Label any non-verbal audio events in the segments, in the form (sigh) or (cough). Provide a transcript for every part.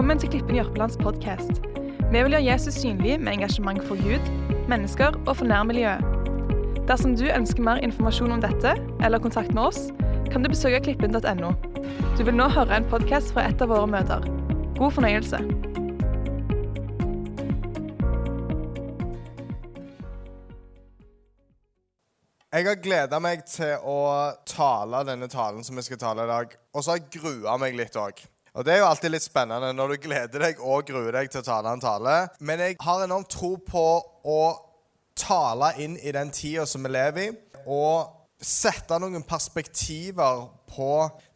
Velkommen til Klippen Jørpelands podkast. Vi vil gjøre Jesus synlig med engasjement for Gud, mennesker og for nærmiljøet. Dersom du ønsker mer informasjon om dette, eller kontakt med oss, kan du besøke klippen.no. Du vil nå høre en podkast fra et av våre møter. God fornøyelse. Jeg har gleda meg til å tale denne talen som vi skal tale i dag. Og så har jeg grua meg litt òg. Og Det er jo alltid litt spennende når du gleder deg og gruer deg til å tale en tale. Men jeg har enormt tro på å tale inn i den tida som vi lever i, og sette noen perspektiver på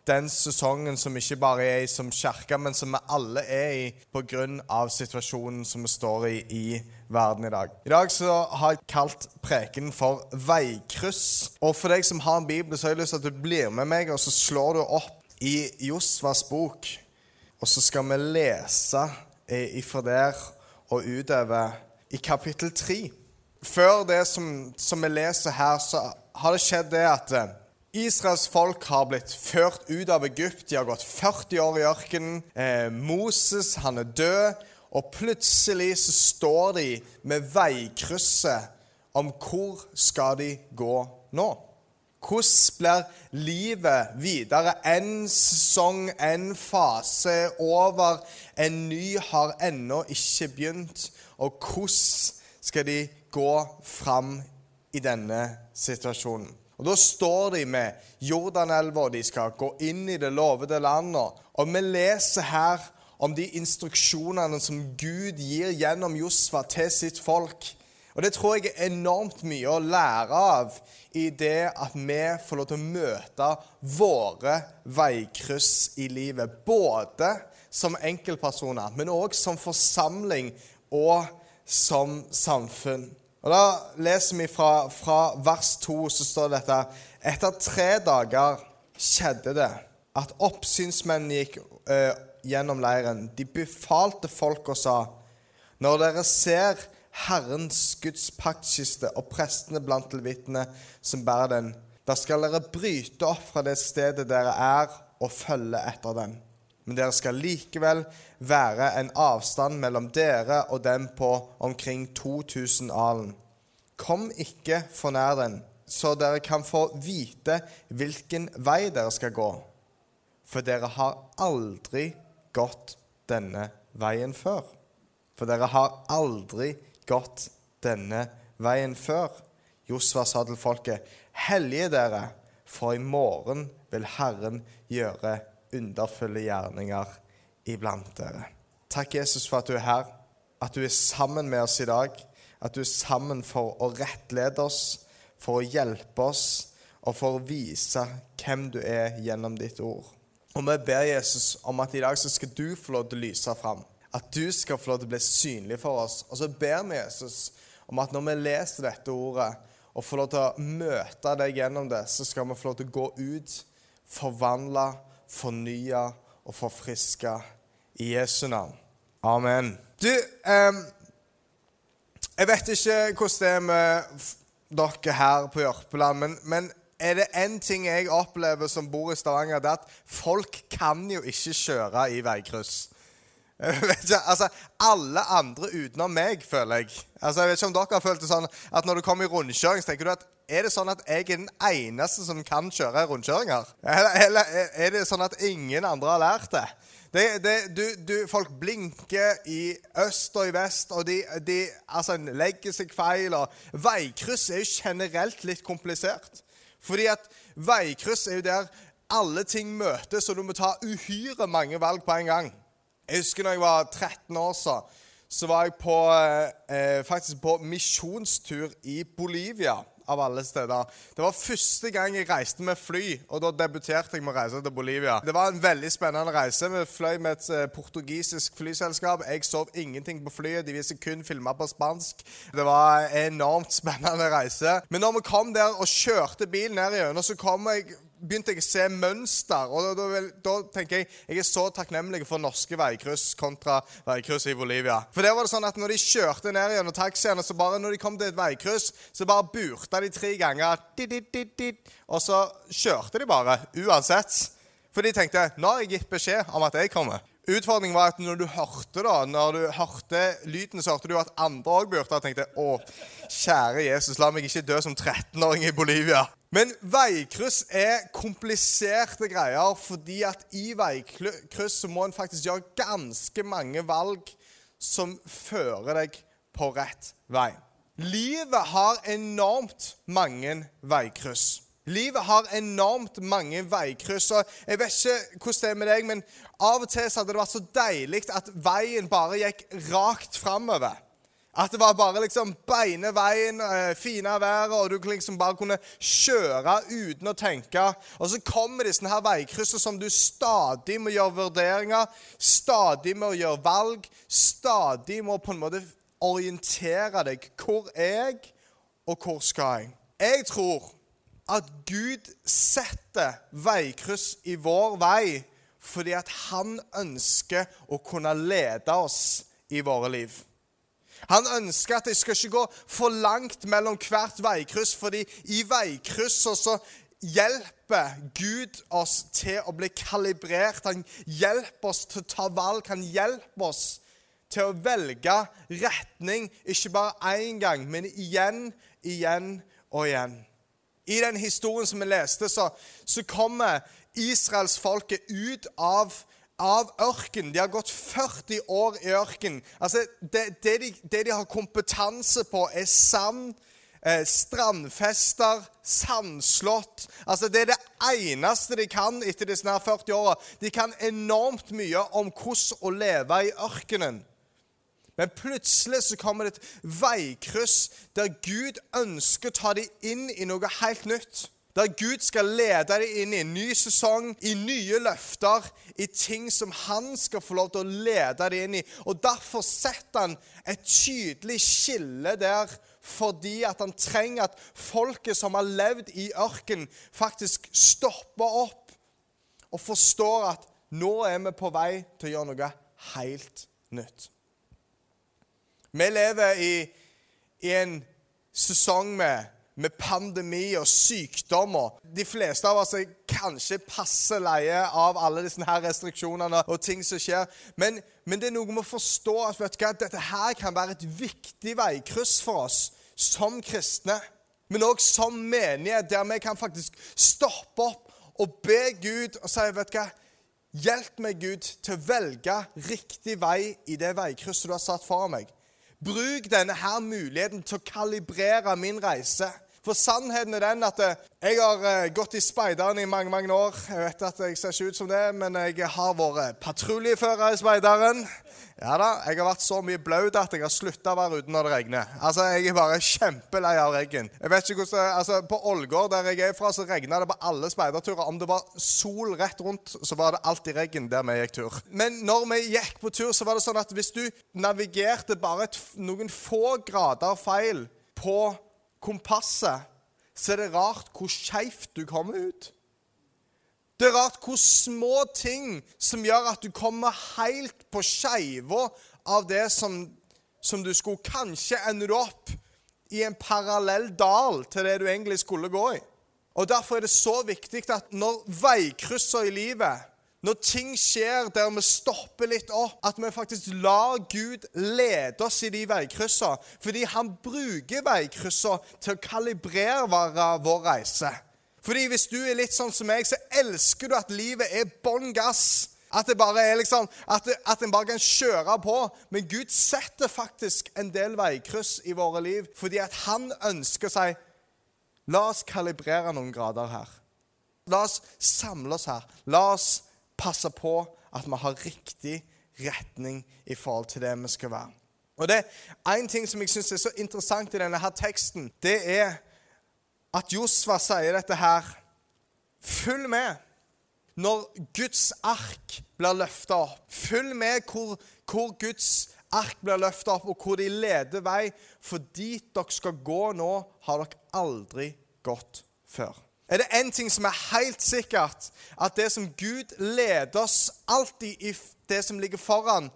den sesongen som ikke bare er i som kirke, men som vi alle er i pga. situasjonen som vi står i i verden i dag. I dag så har jeg kalt preken for veikryss. Og for deg som har en bibel, så har jeg lyst til at du blir med meg, og så slår du opp i Josvas bok. Og så skal vi lese ifra der og utover i kapittel 3. Før det som, som vi leser her, så har det skjedd det at Israels folk har blitt ført ut av Egypt. De har gått 40 år i ørkenen. Eh, Moses han er død. Og plutselig så står de med veikrysset om hvor skal de gå nå. Hvordan blir livet videre? En sesong, en fase over. En ny har ennå ikke begynt. Og hvordan skal de gå fram i denne situasjonen? Og Da står de med Jordanelva, og de skal gå inn i det lovede landet. Og vi leser her om de instruksjonene som Gud gir gjennom Josfa til sitt folk. Og Det tror jeg er enormt mye å lære av i det at vi får lov til å møte våre veikryss i livet. Både som enkeltpersoner, men òg som forsamling og som samfunn. Og Da leser vi fra, fra vers 2, så står det dette Etter tre dager skjedde det at oppsynsmennene gikk ø, gjennom leiren. De befalte folk og sa Når dere ser Herrens Guds paktkiste og prestene blant levitene som bærer den, da skal dere bryte opp fra det stedet dere er, og følge etter den. Men dere skal likevel være en avstand mellom dere og dem på omkring 2000 alen. Kom ikke for nær den, så dere kan få vite hvilken vei dere skal gå. For dere har aldri gått denne veien før. For dere har aldri gått denne veien før. Josva sa til folket, hellige dere, for i morgen vil Herren gjøre underfulle gjerninger iblant dere. Takk, Jesus, for at du er her, at du er sammen med oss i dag, at du er sammen for å rettlede oss, for å hjelpe oss og for å vise hvem du er gjennom ditt ord. Og vi ber Jesus om at i dag så skal du få lov til å lyse fram. At du skal få lov til å bli synlig for oss. Og så ber vi Jesus om at når vi leser dette ordet og får lov til å møte deg gjennom det, så skal vi få lov til å gå ut, forvandle, fornye og forfriske i Jesu navn. Amen. Du, eh, jeg vet ikke hvordan det er med dere her på Jørpeland, men, men er det én ting jeg opplever som bor i Stavanger, det er at folk kan jo ikke kjøre i veikryss. Altså, Alle andre utenom meg, føler jeg. Altså, jeg vet ikke om dere har følt det sånn at Når du kommer i rundkjøring, så tenker du at er det sånn at jeg er den eneste som kan kjøre rundkjøringer? Eller, eller er det sånn at ingen andre har lært det? det, det du, du, folk blinker i øst og i vest, og de, de altså, legger seg feil. og Veikryss er jo generelt litt komplisert. Fordi at veikryss er jo der alle ting møtes, og du må ta uhyre mange valg på en gang. Jeg husker når jeg var 13 år, så, så var jeg på, eh, faktisk på misjonstur i Bolivia av alle steder. Det var første gang jeg reiste med fly, og da debuterte jeg med å reise til Bolivia. Det var en veldig spennende reise. Vi fløy med et uh, portugisisk flyselskap. Jeg sov ingenting på flyet. De viste kun filmer på spansk. Det var en enormt (laughs) spennende reise. Men når vi kom der og kjørte bilen ned igjennom, så kom jeg begynte jeg å se mønster. og da, da, da, tenker Jeg jeg er så takknemlig for norske veikryss kontra veikryss i Bolivia. For der var det sånn at Når de kjørte ned gjennom taxiene, så bare når de kom til et veikryss, så bare burta de tre ganger. Dit, dit, dit, og så kjørte de bare uansett. For de tenkte nå har jeg gitt beskjed om at jeg kommer. Utfordringen var at når du hørte da, når du hørte lyden, så hørte du at andre òg burde ha tenkt Å, kjære Jesus, la meg ikke dø som 13-åring i Bolivia. Men veikryss er kompliserte greier, fordi at i veikryss så må en faktisk gjøre ganske mange valg som fører deg på rett vei. Livet har enormt mange veikryss. Livet har enormt mange veikryss. og Jeg vet ikke hvordan det er med deg, men av og til så hadde det vært så deilig at veien bare gikk rakt framover. At det var bare liksom beine veien, eh, fine været, og du liksom bare kunne kjøre uten å tenke. Og så kommer disse her veikryssene som du stadig må gjøre vurderinger, stadig må gjøre valg, stadig må på en måte orientere deg. Hvor er jeg, og hvor skal jeg? Jeg tror at Gud setter veikryss i vår vei fordi at han ønsker å kunne lede oss i våre liv. Han ønsker at jeg skal ikke gå for langt mellom hvert veikryss, fordi i veikrysset så hjelper Gud oss til å bli kalibrert. Han hjelper oss til å ta valg. Han hjelper oss til å velge retning, ikke bare én gang, men igjen, igjen og igjen. I den historien som vi leste, så, så kommer israelsfolket ut av, av ørken. De har gått 40 år i ørken. Altså, det, det, de, det, de, har kompetanse på, er sand, eh, strandfester, sandslott. Altså, det er det eneste de kan etter disse 40 åra. De kan enormt mye om hvordan å leve i ørkenen. Men plutselig så kommer det et veikryss der Gud ønsker å ta dem inn i noe helt nytt. Der Gud skal lede dem inn i en ny sesong, i nye løfter, i ting som han skal få lov til å lede dem inn i. Og Derfor setter han et tydelig skille der fordi at han trenger at folket som har levd i ørken, faktisk stopper opp og forstår at nå er vi på vei til å gjøre noe helt nytt. Vi lever i, i en sesong med, med, pandemi og sykdommer. De fleste av oss er kanskje passe leie av alle disse her restriksjonene og ting som skjer. Men, men det er noe med å forstå at vet du dette her kan være et viktig veikryss for oss som kristne. Men òg som menighet, der vi kan faktisk stoppe opp og be Gud og si vet du hva, Hjelp meg, Gud, til å velge riktig vei i det veikrysset du har satt foran meg. Bruk denne her muligheten til å kalibrere min reise. For sannheten er den at eh, jeg har eh, gått i speideren i mange mange år. Jeg vet at jeg ser ikke ut som det, men jeg har vært patruljefører i speideren. Ja da, Jeg har vært så mye blaut at jeg har slutta å være ute når det regner. Altså, Jeg er bare kjempelei av regn. Jeg vet ikke hvordan, altså, På Ålgård, der jeg er fra, så regna det på alle speiderturer. Om det var sol rett rundt, så var det alltid regn der vi gikk tur. Men når vi gikk på tur, så var det sånn at hvis du navigerte bare et, noen få grader feil på kompasset, så er det rart hvor skeivt du kommer ut. Det er rart hvor små ting som gjør at du kommer helt på skeiva av det som, som, du skulle Kanskje ender du opp i en parallell dal til det du egentlig skulle gå i. Og Derfor er det så viktig at når veikrysser i livet når ting skjer der vi stopper litt opp, at vi faktisk lar Gud lede oss i de veikryssene. Fordi han bruker veikryssene til å kalibrere vår reise. Fordi hvis du er litt sånn som meg, så elsker du at livet er bånn gass. At det bare er liksom, at, det, at en bare kan kjøre på. Men Gud setter faktisk en del veikryss i våre liv fordi at han ønsker seg La oss kalibrere noen grader her. La oss samle oss her. La oss passe på at vi har riktig retning i forhold til det vi skal være. Og det er En ting som jeg syns er så interessant i denne her teksten, det er at Josva sier dette her Følg med når Guds ark blir løfta opp. Følg med hvor, hvor Guds ark blir løfta opp, og hvor de leder vei. For dit dere skal gå nå, har dere aldri gått før er det én ting som er helt sikkert, at det som Gud leder oss alltid i det som ligger foran,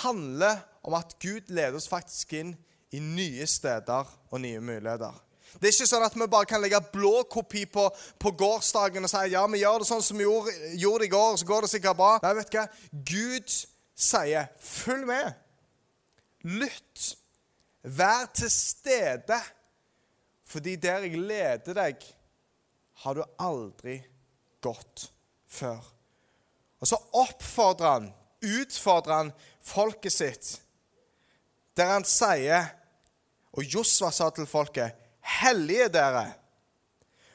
handler om at Gud leder oss faktisk inn i nye steder og nye muligheter. Det er ikke sånn at vi bare kan legge blå kopi på, på gårsdagen og si ja, vi gjør det sånn som vi gjorde, gjorde det i går, så går det sikkert bra. Nei, vet du hva? Gud sier 'følg med'. Lytt. Vær til stede. Fordi der jeg leder deg, har du aldri gått før. Og så oppfordrer han, utfordrer han folket sitt, der han sier Og Josva sa til folket, hellige dere,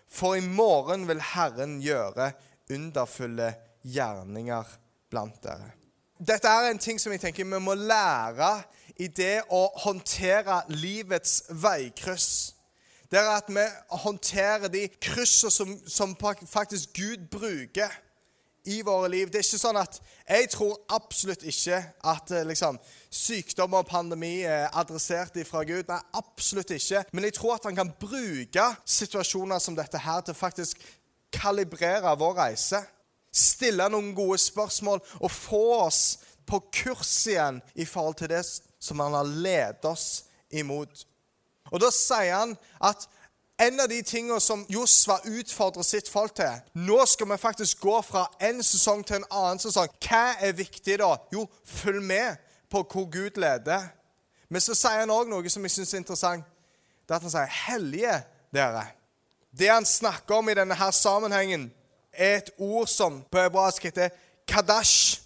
for i morgen vil Herren gjøre underfulle gjerninger blant dere. Dette er en ting som jeg tenker vi må lære i det å håndtere livets veikryss. Det er at vi håndterer de kryssene som, som faktisk Gud bruker i våre liv. Det er ikke sånn at Jeg tror absolutt ikke at eh, liksom, sykdom og pandemi er adressert fra Gud. Nei, absolutt ikke. Men jeg tror at han kan bruke situasjoner som dette her til faktisk kalibrere vår reise. Stille noen gode spørsmål og få oss på kurs igjen i forhold til det som han har ledet oss imot. Og Da sier han at en av de tingene som Josva utfordrer sitt folk til Nå skal vi faktisk gå fra en sesong til en annen sesong. Hva er viktig da? Jo, følg med på hvor Gud leder. Men så sier han òg noe som jeg syns er interessant. Det er at han sier 'hellige dere'. Det han snakker om i denne her sammenhengen, er et ord som på hebraisk heter 'kadash',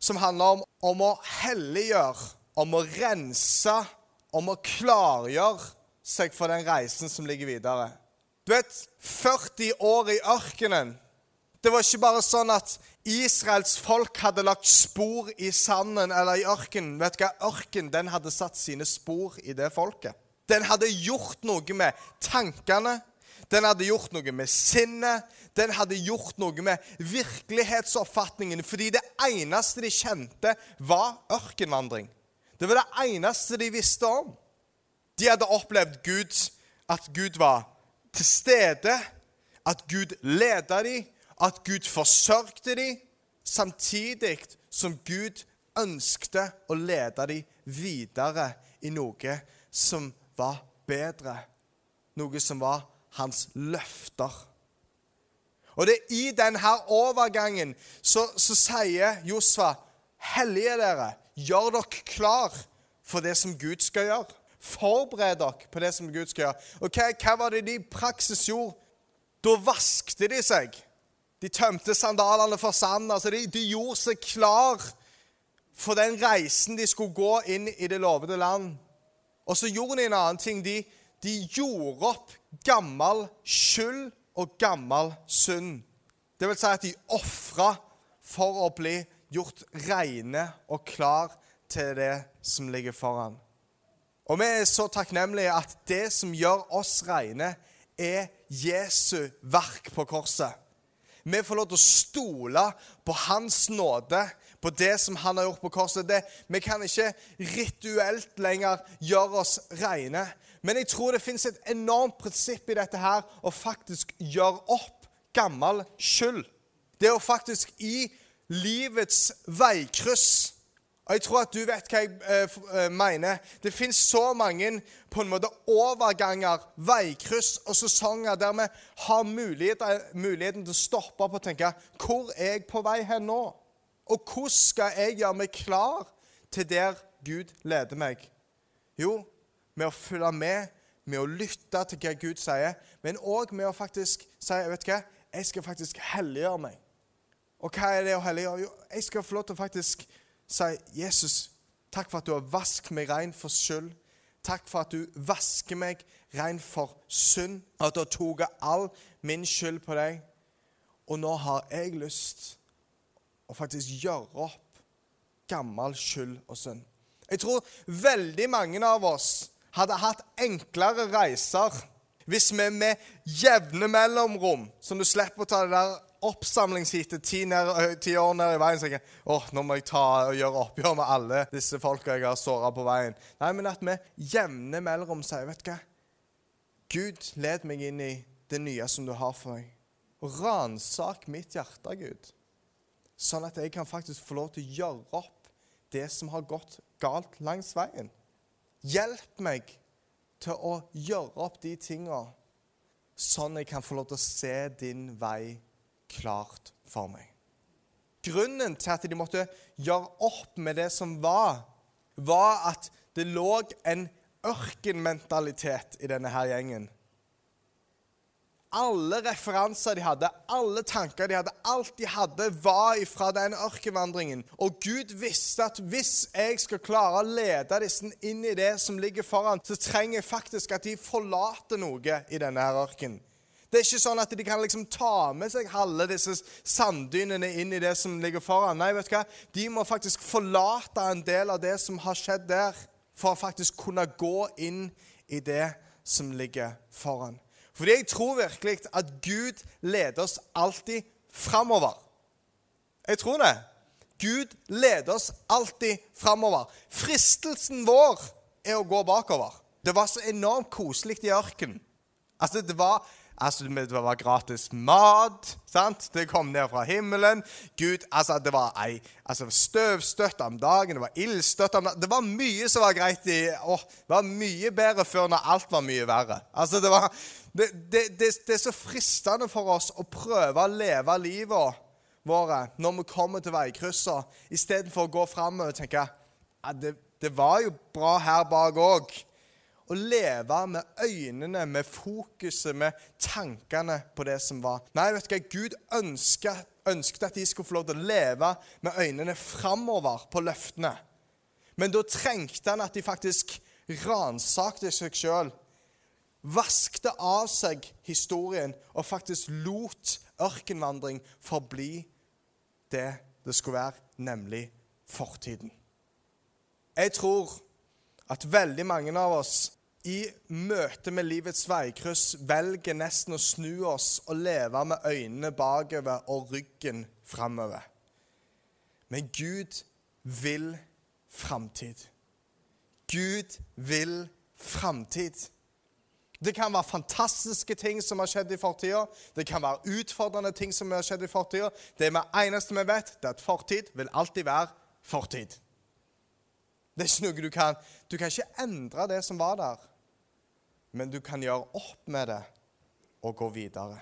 som handler om, om å helliggjøre, om å rense, om å klargjøre seg for den reisen som ligger videre. Du vet, 40 år i ørkenen Det var ikke bare sånn at Israels folk hadde lagt spor i sanden eller i ørkenen. Vet du hva? Ørken den hadde satt sine spor i det folket. Den hadde gjort noe med tankene, den hadde gjort noe med sinnet, den hadde gjort noe med virkelighetsoppfatningen. Fordi det eneste de kjente, var ørkenvandring. Det var det eneste de visste om. De hadde opplevd Gud, at Gud var til stede, at Gud leda dem, at Gud forsørgte dem, samtidig som Gud ønskte å lede dem videre i noe som var bedre, noe som var hans løfter. Og det er i denne overgangen så, så sier Josfa, hellige dere, gjør dere klar for det som Gud skal gjøre. Forbered dere på det som Gud skal gjøre. Ok, hva, var det de praksis gjorde? Da vaskte de seg. De tømte sandalene for sand. altså de, de, gjorde seg klar for den reisen de skulle gå inn i det lovede land. Og så gjorde de en annen ting. De, de gjorde opp gammel skyld og gammel synd. Det vil si at de ofra for å bli gjort reine og klar til det som ligger foran. Og vi er så takknemlige at det som gjør oss rene, er Jesu verk på korset. Vi får lov til å stole på Hans nåde, på det som Han har gjort på korset. Det, vi kan ikke rituelt lenger gjøre oss rene. Men jeg tror det fins et enormt prinsipp i dette her å faktisk gjøre opp gammel skyld. Det å faktisk i livets veikryss og Jeg tror at du vet hva jeg eh mener. Det fins så mange på en måte overganger, veikryss og sesonger der vi har mulighet, muligheten til å stoppe opp og tenke Hvor er jeg på vei hen nå? Og hvordan skal jeg gjøre meg klar til der Gud leder meg? Jo, med å følge med, med å lytte til hva Gud sier, men òg med å faktisk si vet du hva, jeg skal faktisk helliggjøre meg. Og hva er det å helliggjøre? Jo, jeg skal få lov til å faktisk si, 'Jesus, takk for at du har vasket meg rein for skyld.' 'Takk for at du vasker meg rein for synd.' 'At du har tatt all min skyld på deg.' Og nå har jeg lyst å faktisk gjøre opp gammel skyld og synd. Jeg tror veldig mange av oss hadde hatt enklere reiser hvis vi med jevne mellomrom, som du slipper å ta det der oppsamlingsheatet ti, ti, år ned i veien. Så jeg åh, nå må jeg ta og gjøre oppgjør med alle disse folka jeg har såra på veien. Nei, men at vi jevne mellom sier, vet du hva Gud, led meg inn i det nye som du har for meg. Og ransak mitt hjerte, Gud. Sånn at jeg kan faktisk få lov til å gjøre opp det som har gått galt langs veien. Hjelp meg til å gjøre opp de tinga, sånn jeg kan få lov til å se din vei klart for meg. Grunnen til at de måtte gjøre opp med det som var, var at det lå en ørkenmentalitet i denne her gjengen. Alle referanser de hadde, alle tanker de hadde, alt de hadde, var ifra den ørkenvandringen. Og Gud visste at hvis jeg skal klare å lede disse inn i det som ligger foran, så trenger jeg faktisk at de forlater noe i denne her ørkenen. Det er ikke sånn at de kan liksom ta med seg halve disse sanddynene inn i det som ligger foran. Nei, vet du hva? De må faktisk forlate en del av det som har skjedd der, for å faktisk kunne gå inn i det som ligger foran. Fordi jeg tror virkelig at Gud leder oss alltid framover. Jeg tror det. Gud leder oss alltid framover. Fristelsen vår er å gå bakover. Det var så enormt koselig i ørkenen. Altså, det var Altså, Det var gratis mat. sant? Det kom ned fra himmelen. Gud, altså, Det var ei, altså, støvstøtt om dagen, det var ildstøtte om dagen. Det var mye som var greit. i, åh, Det var mye bedre før når alt var mye verre. Altså, Det, var, det, det, det, det er så fristende for oss å prøve å leve livet våre når vi kommer til veikrysset, istedenfor å gå framover og tenke ja, det, det var jo bra her bak òg å leve med øynene, med fokuset, med tankene på det som var. Nei, vet du hva? Gud ønsket, ønsket at de skulle få lov til å leve med øynene framover på løftene. Men da trengte han at de faktisk ransakte seg sjøl, vaskte av seg historien og faktisk lot ørkenvandring forbli det det skulle være, nemlig fortiden. Jeg tror at veldig mange av oss i møte med livets veikryss velger nesten å snu oss og leve med øynene bakover og ryggen framover. Men Gud vil framtid. Gud vil framtid. Det kan være fantastiske ting som har skjedd i fortida. Det kan være utfordrende ting som har skjedd i fortida. Det eneste vi vet, det er at fortid vil alltid være fortid. Det er ikke noe du kan Du kan ikke endre det som var der, men du kan gjøre opp med det og gå videre.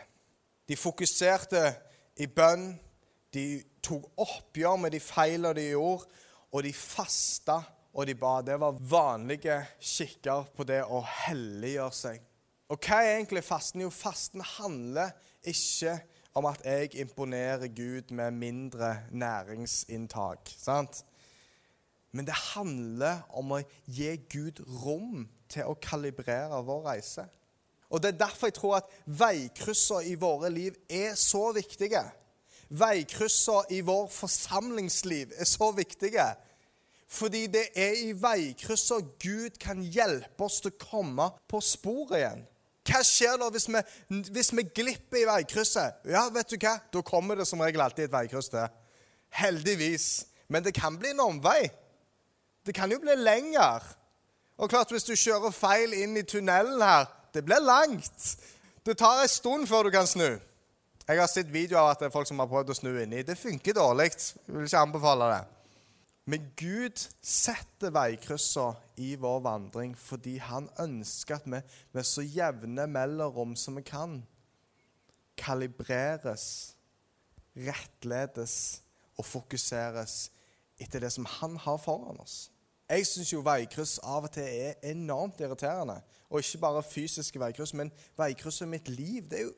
De fokuserte i bønn, de tok oppgjør med de feilene de gjorde, og de fasta og de ba. Det var vanlige skikker på det å helliggjøre seg. Og hva er egentlig fasten? Jo, fasten handler ikke om at jeg imponerer Gud med mindre næringsinntak. sant? Men det handler om å gi Gud rom til å kalibrere vår reise. Og Det er derfor jeg tror at veikryssene i våre liv er så viktige. Veikryssene i vår forsamlingsliv er så viktige. Fordi det er i veikryssene Gud kan hjelpe oss til å komme på sporet igjen. Hva skjer da hvis vi, hvis vi glipper i veikrysset? Ja, vet du hva? Da kommer det som regel alltid et veikryss til. Heldigvis. Men det kan bli en omvei. Det kan jo bli lenger. Og klart, hvis du kjører feil inn i tunnelen her Det blir langt. Det tar en stund før du kan snu. Jeg har sett videoer av at det er folk som har prøvd å snu inni. Det funker dårlig. Jeg vil ikke anbefale det. Men Gud setter veikryssa i vår vandring fordi han ønsker at vi med så jevne mellomrom som vi kan, kalibreres, rettledes og fokuseres etter det som han har foran oss. Jeg syns jo veikryss av og til er enormt irriterende. Og ikke bare fysiske veikryss, men veikryss i mitt liv. Det er jo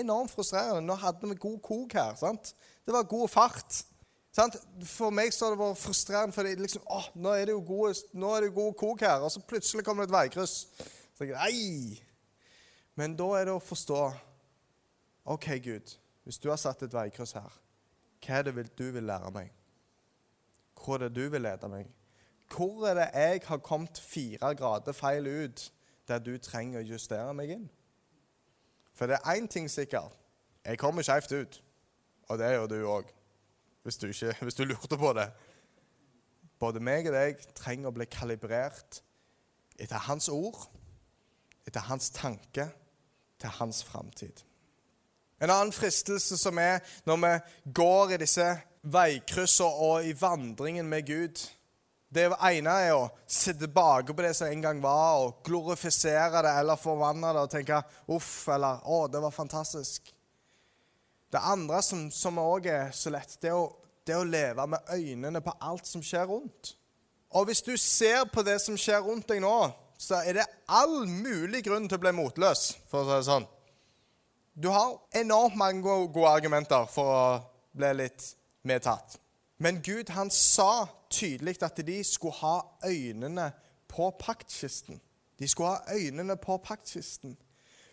enormt frustrerende. Nå hadde vi god kok her. sant? Det var god fart. Sant? For meg så har det vært frustrerende, for liksom, åh, nå er det jo gode, nå er det god kok her, og så plutselig kommer det et veikryss. Så jeg, Ei! Men da er det å forstå OK, Gud, hvis du har satt et veikryss her, hva er det du vil lære meg? Hvor er det du vil lede meg? Hvor er det jeg har kommet fire grader feil ut, der du trenger å justere meg inn? For det er én ting sikkert. Jeg kommer skjevt ut. Og det gjør du òg, hvis, hvis, du lurte på det. Både meg og deg trenger å bli kalibrert etter hans ord, etter hans tanke, til hans framtid. En annen fristelse som er når vi går i disse veikryssene og i vandringen med Gud, Det ene er å se tilbake på det som en gang var, og glorifisere det eller forvandle det og tenke 'uff' eller 'å, det var fantastisk'. Det andre som òg er så lett, det er, å, det er å leve med øynene på alt som skjer rundt. Og hvis du ser på det som skjer rundt deg nå, så er det all mulig grunn til å bli motløs, for å si det sånn. Du har enormt mange gode argumenter for å bli litt medtatt. Men Gud han sa tydelig at de skulle ha øynene på paktkisten. De skulle ha øynene på paktkisten.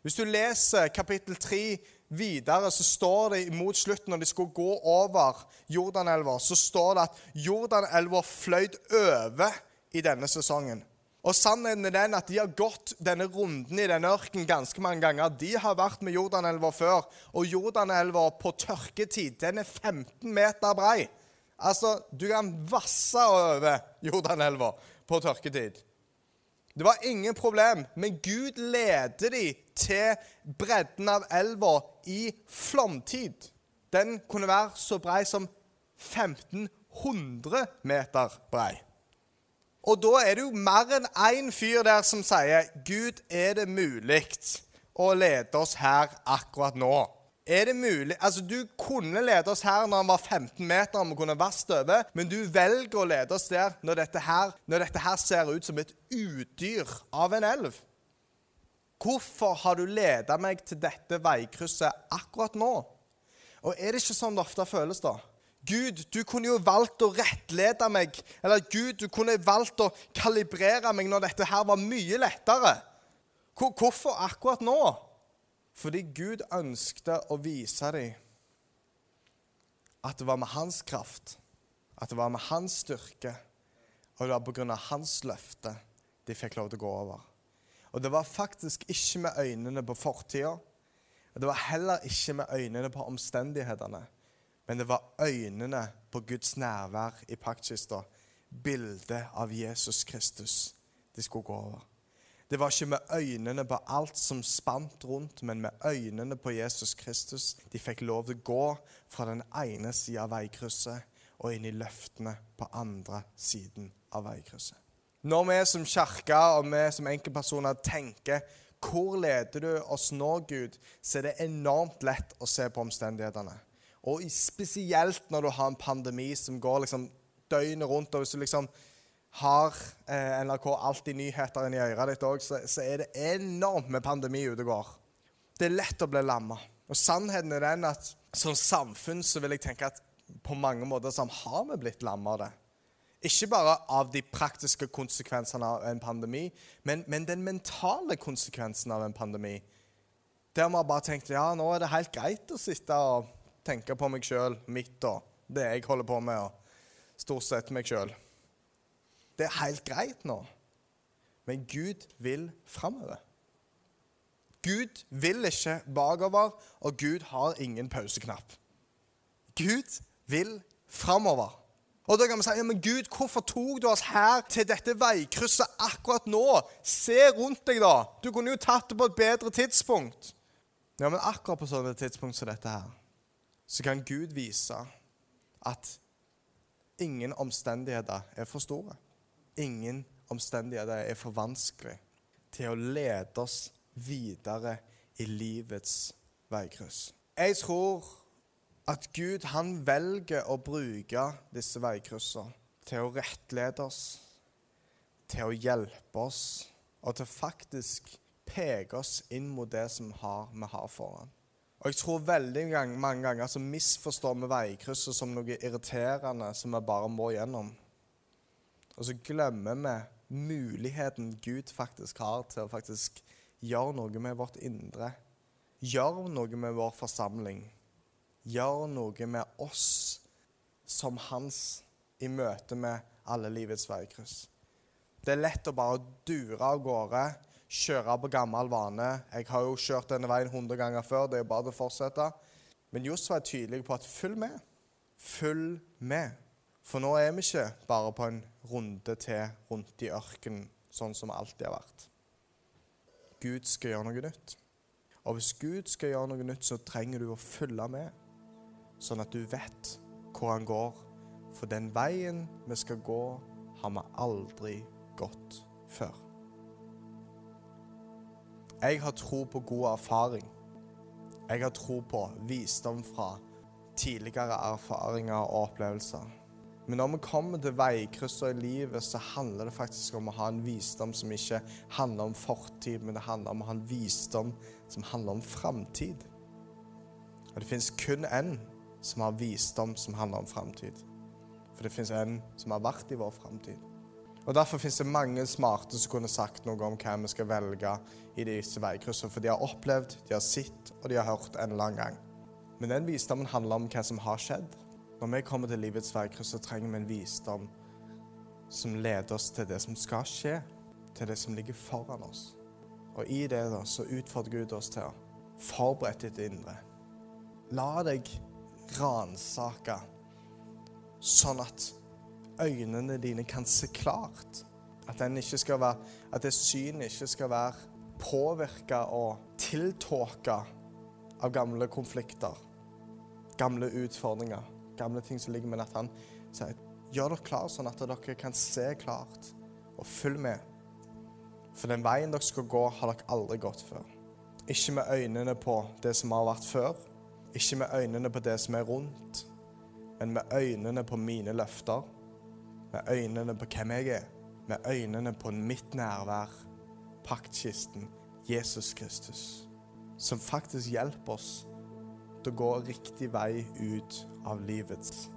Hvis du leser kapittel 3 videre, så står det mot slutten, når de skulle gå over Jordanelva, så står det at Jordanelva fløyt over i denne sesongen. Og Sannheten er den at de har gått denne runden i denne ørkenen ganske mange ganger. De har vært med Jordanelva før, og Jordanelva på tørketid den er 15 meter brei. Altså, du kan vasse over Jordanelva på tørketid. Det var ingen problem, men Gud leder de til bredden av elva i flomtid. Den kunne være så brei som 1500 meter brei. Og da er det jo mer enn én fyr der som sier Gud, er det mulig å lede oss her akkurat nå? Er det mulig? Altså, Du kunne lede oss her når han var 15 meter, og vi kunne vasket over, men du velger å lede oss der når dette, her, når dette her ser ut som et udyr av en elv. Hvorfor har du ledet meg til dette veikrysset akkurat nå? Og er det ikke sånn det ofte føles, da? Gud, du kunne jo valgt å rettlede meg. Eller Gud, du kunne valgt å kalibrere meg når dette her var mye lettere. Hvorfor akkurat nå? Fordi Gud ønskte å vise dem at det var med hans kraft, at det var med hans styrke, og det var på grunn av hans løfte de fikk lov til å gå over. Og det var faktisk ikke med øynene på fortida, det var heller ikke med øynene på omstendighetene, men det var øynene på Guds nærvær i paktkista, bildet av Jesus Kristus, de skulle gå over. Det var ikke med øynene på alt som spant rundt, men med øynene på Jesus Kristus. De fikk lov til å gå fra den ene sida av veikrysset og inn i løftene på andre siden av veikrysset. Når vi som kirke og vi som enkeltpersoner tenker hvor leder du oss nå, Gud, så er det enormt lett å se på omstendighetene. Og spesielt når du har en pandemi som går liksom døgnet rundt. og hvis du liksom har eh, NRK alltid nyheter inni øret ditt òg, så, så, er det enormt med pandemi ute og går. Det er lett å bli lamma. Og sannheten er den at som samfunn så vil jeg tenke at på mange måter så har vi blitt lamma av det. Ikke bare av de praktiske konsekvensene av en pandemi, men, men den mentale konsekvensen av en pandemi. Der vi har bare tenkt ja, nå er det helt greit å sitte og tenke på meg sjøl, mitt og det jeg holder på med, og stort sett meg sjøl. Det er helt greit nå. Men Gud vil framover. Gud vil ikke bakover, og Gud har ingen pauseknapp. Gud vil framover. Og da kan vi si ja, men Gud, hvorfor tok du oss her til dette veikrysset akkurat nå? Se rundt deg, da. Du kunne jo tatt det på et bedre tidspunkt. Ja, men akkurat på sånne tidspunkt som dette her, så kan Gud vise at ingen omstendigheter er for store ingen omstendigheter er for vanskelig til å lede oss videre i livets veikryss. Jeg tror at Gud han velger å bruke disse veikryssene til å rettlede oss, til å hjelpe oss og til faktisk peke oss inn mot det som vi har foran. Og jeg tror veldig mange ganger så misforstår vi veikrysset som noe irriterende som vi bare må gjennom. Og så glemmer vi muligheten Gud faktisk har til å faktisk gjøre noe med vårt indre. Gjøre noe med vår forsamling. Gjøre noe med oss som hans i møte med alle livets veikryss. Det er lett å bare dure av gårde, kjøre på gammel vane. Jeg har jo kjørt denne veien 100 ganger før. Det er bare å fortsette. Men Josfa er tydelig på at følg med. Følg med. For nå er vi ikke bare på en runde til rundt i ørkenen, sånn som alltid har vært. Gud skal gjøre noe nytt. Og hvis Gud skal gjøre noe nytt, så trenger du å følge med, sånn at du vet hvor han går. For den veien vi skal gå, har vi aldri gått før. Jeg har tro på god erfaring. Jeg har tro på visdom fra tidligere erfaringer og opplevelser. Men når vi kommer til veikrysser i livet, så handler det faktisk om å ha en visdom som ikke handler om fortid, men det handler om å ha en visdom som handler om framtid. Og det fins kun én som har visdom som handler om framtid. For det fins en som har vært i vår framtid. Og Derfor fins det mange smarte som kunne sagt noe om hva vi skal velge i disse veikryssene. For de har opplevd, de har sett, og de har hørt en eller annen gang. Men den visdommen handler om hva som har skjedd. Når vi kommer til livets veikryss, så trenger vi en visdom som leder oss til det som skal skje, til det som ligger foran oss. Og i det da, så utfordrer Gud oss til å forberede ditt indre. La deg ransake, sånn at øynene dine kan se klart. At, være, at det synet ikke skal være påvirka og tiltåka av gamle konflikter, gamle utfordringer, gamle ting som ligger med at han sier gjør dere klar sånn at dere kan se klart, og følg med. For den veien dere skal gå, har dere aldri gått før. Ikke med øynene på det som har vært før, ikke med øynene på det som er rundt, men med øynene på mine løfter. Med øynene på hvem jeg er, med øynene på mitt nærvær, paktkisten, Jesus Kristus, som faktisk hjelper oss til å gå riktig vei ut av livets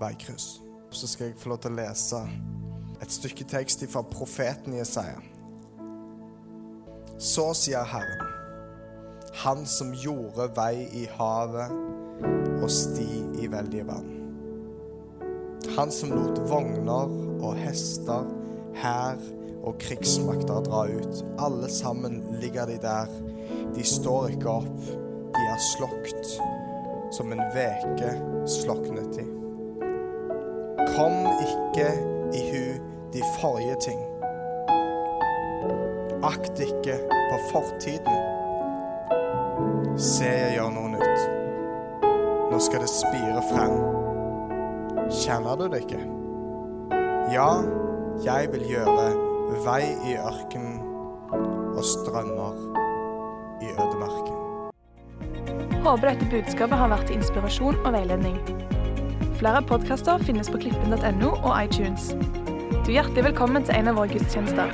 veikryss. Så skal jeg få lov til å lese et stykke tekst fra profeten Jesaja. Så sier Herren, Han som gjorde vei i havet og sti i veldige vann han som lot vogner og hester, hær og krigsmakter dra ut. Alle sammen ligger de der. De står ikke opp. De er slokt som en veke sloknet i. Kom ikke i hu de forrige ting. Akt ikke på fortiden. Se, jeg gjør noe nytt. Nå skal det spire frem. Kjenner du det ikke? Ja, jeg vil gjøre vei i ørkenen og strømmer i ødemarken. Håper dette budskapet har vært til inspirasjon og veiledning. Flere podkaster finnes på klippen.no og iTunes. Du er hjertelig velkommen til en av våre gudstjenester.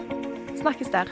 Snakkes der.